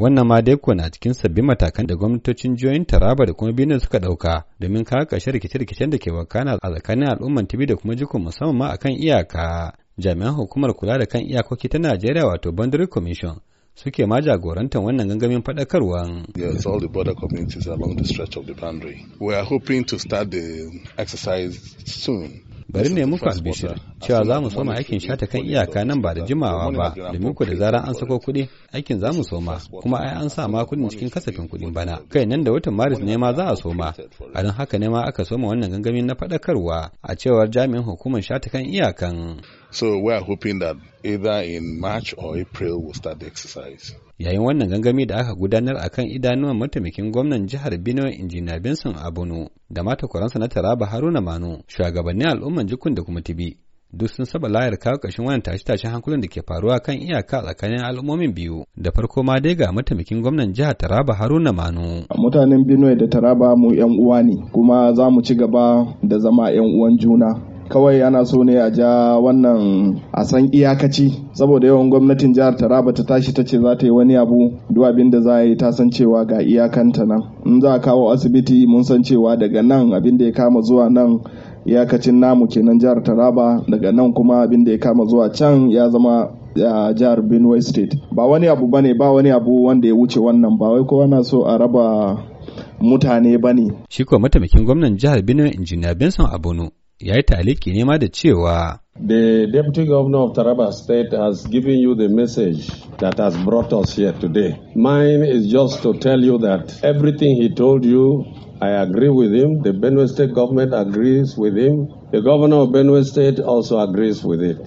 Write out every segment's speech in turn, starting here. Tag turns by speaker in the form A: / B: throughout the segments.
A: Wannan ma dai na cikin sabbin matakan da gwamnatocin jihohin Taraba da kuma Benue suka ɗauka domin kawo ƙarshen rikice-rikicen da ke wakana a tsakanin al'umman Tibi da kuma jikun musamman ma akan iyaka. Jami'an hukumar kula da kan iyakoki ta Najeriya wato Boundary Commission suke ma jagorantar wannan gangamin faɗakarwa.
B: Yes, all the border communities along the stretch of the boundary. We are hoping to start the exercise soon.
A: Bari ne muku albishir cewa za mu soma aikin shata kan iyaka nan ba da jimawa ba domin ku da zarar an sako kuɗi aikin za mu soma. Kuma ai an sa ma kuɗin cikin kasafin kuɗin bana. kai nan da watan maris ne ma za a soma. A don haka ne ma aka soma wannan gangamin na faɗakarwa a cewar jami'in hukumar shata kan iyakan.
B: So we are hoping that either in March or April we'll start the exercise.
A: Yayin wannan gangami da aka gudanar a kan idanuwan mataimakin gwamnan jihar Benue injiniya Benson Abunu da mata kwaransa na Taraba Haruna Manu shugabannin al'umman jikun da kuma Tibi duk sun saba layar kawo ƙarshen wannan tashe-tashen hankulan da ke faruwa kan iyaka tsakanin al'ummomin biyu. Da farko ma dai ga mataimakin gwamnan jihar Taraba Haruna Manu.
C: Mutanen Benue da Taraba mu yan uwa ne kuma za mu ci gaba da zama yan uwan juna. Kawai ana so ne a ja wannan a san iyakaci. Saboda yawan gwamnatin jihar taraba ta tashi ta ce za ta yi wani abu duk abin da za a yi ta san cewa ga iyakanta nan. In za a kawo asibiti mun san cewa daga nan abin da ya kama zuwa nan iyakacin namu kenan jihar taraba. Daga nan kuma abin da ya kama zuwa can ya zama a jihar benue state. Ba wani abu ba ne ba wani abu wanda ya wuce wannan. Ba wai kowa na so a raba mutane ba ne
A: shi kuwa mataimakin gwamnan jihar benue injiniya benson abunu ya yi taliki nema da cewa
D: The Deputy Governor of Taraba State has given you the message that has brought us here today. Mine is just to tell you that everything he told you, I agree with him. The Benue State government agrees with him. The Governor of Benue State also agrees with it.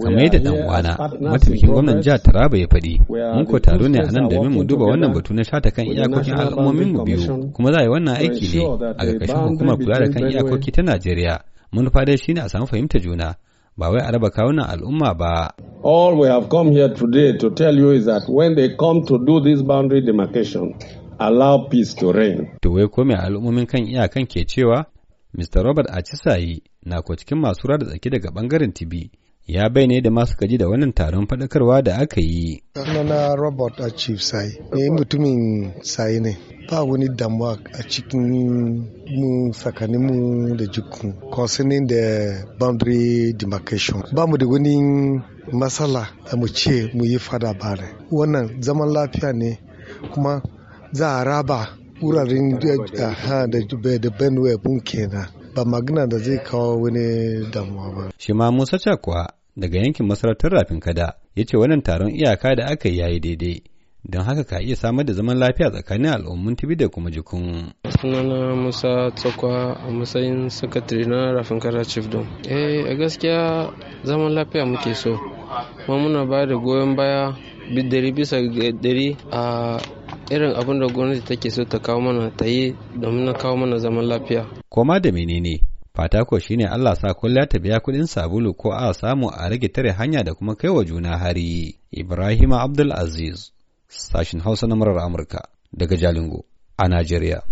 A: kamar yadda dan uwana mataimakin gwamnan jihar Taraba ya faɗi mun ko taro ne a nan domin mu duba wannan batu na shata kan iyakokin al'ummomin mu biyu kuma za a yi wannan aiki ne a ƙarƙashin hukumar kula da kan iyakoki ta Najeriya manufa dai shine a samu fahimta juna ba wai a raba kawunan al'umma ba.
D: All we have come here today to tell you is that when they come to do this boundary demarcation, allow peace to reign.
A: To wai ko mai al'ummomin kan iyakan ke cewa Mr. Robert Achisayi na ko cikin masu da tsaki daga ɓangaren Tibi ya bayyana da masu kaji da wannan taron faɗakarwa da aka yi.
E: Sunana Robert Achisayi, ne mutumin sayi ne. ba wani damuwa a cikin mu tsakanin mu da jikun concerning the boundary demarcation. Ba mu da wani matsala da mu ce mu yi fada bare wannan zaman lafiya ne kuma za a raba wuraren da benue bun kenan ba magana da zai kawo wani damuwa ba.
A: Shi ma musa cakwa daga yankin masarautar rafin kada ya ce wannan taron iyaka da aka yi yayi daidai. Don haka ka iya samar da zaman lafiya tsakanin al'ummun tibi da kuma jikun.
F: sunana musa tsakwa a matsayin sakatare na rafin kara chief don eh a gaskiya zaman lafiya muke so. Kuma muna ba da goyon baya dari bisa dari a irin abin da gwamnati take so ta kawo mana ta yi domin na kawo mana zaman lafiya.
A: Koma da menene? Fata ko shine Allah sa kulla ta biya kuɗin sabulu ko a samu a rage tare hanya da kuma kai wa juna hari Ibrahim Abdul Aziz sashin Hausa na murar Amurka daga Jalingo a Najeriya.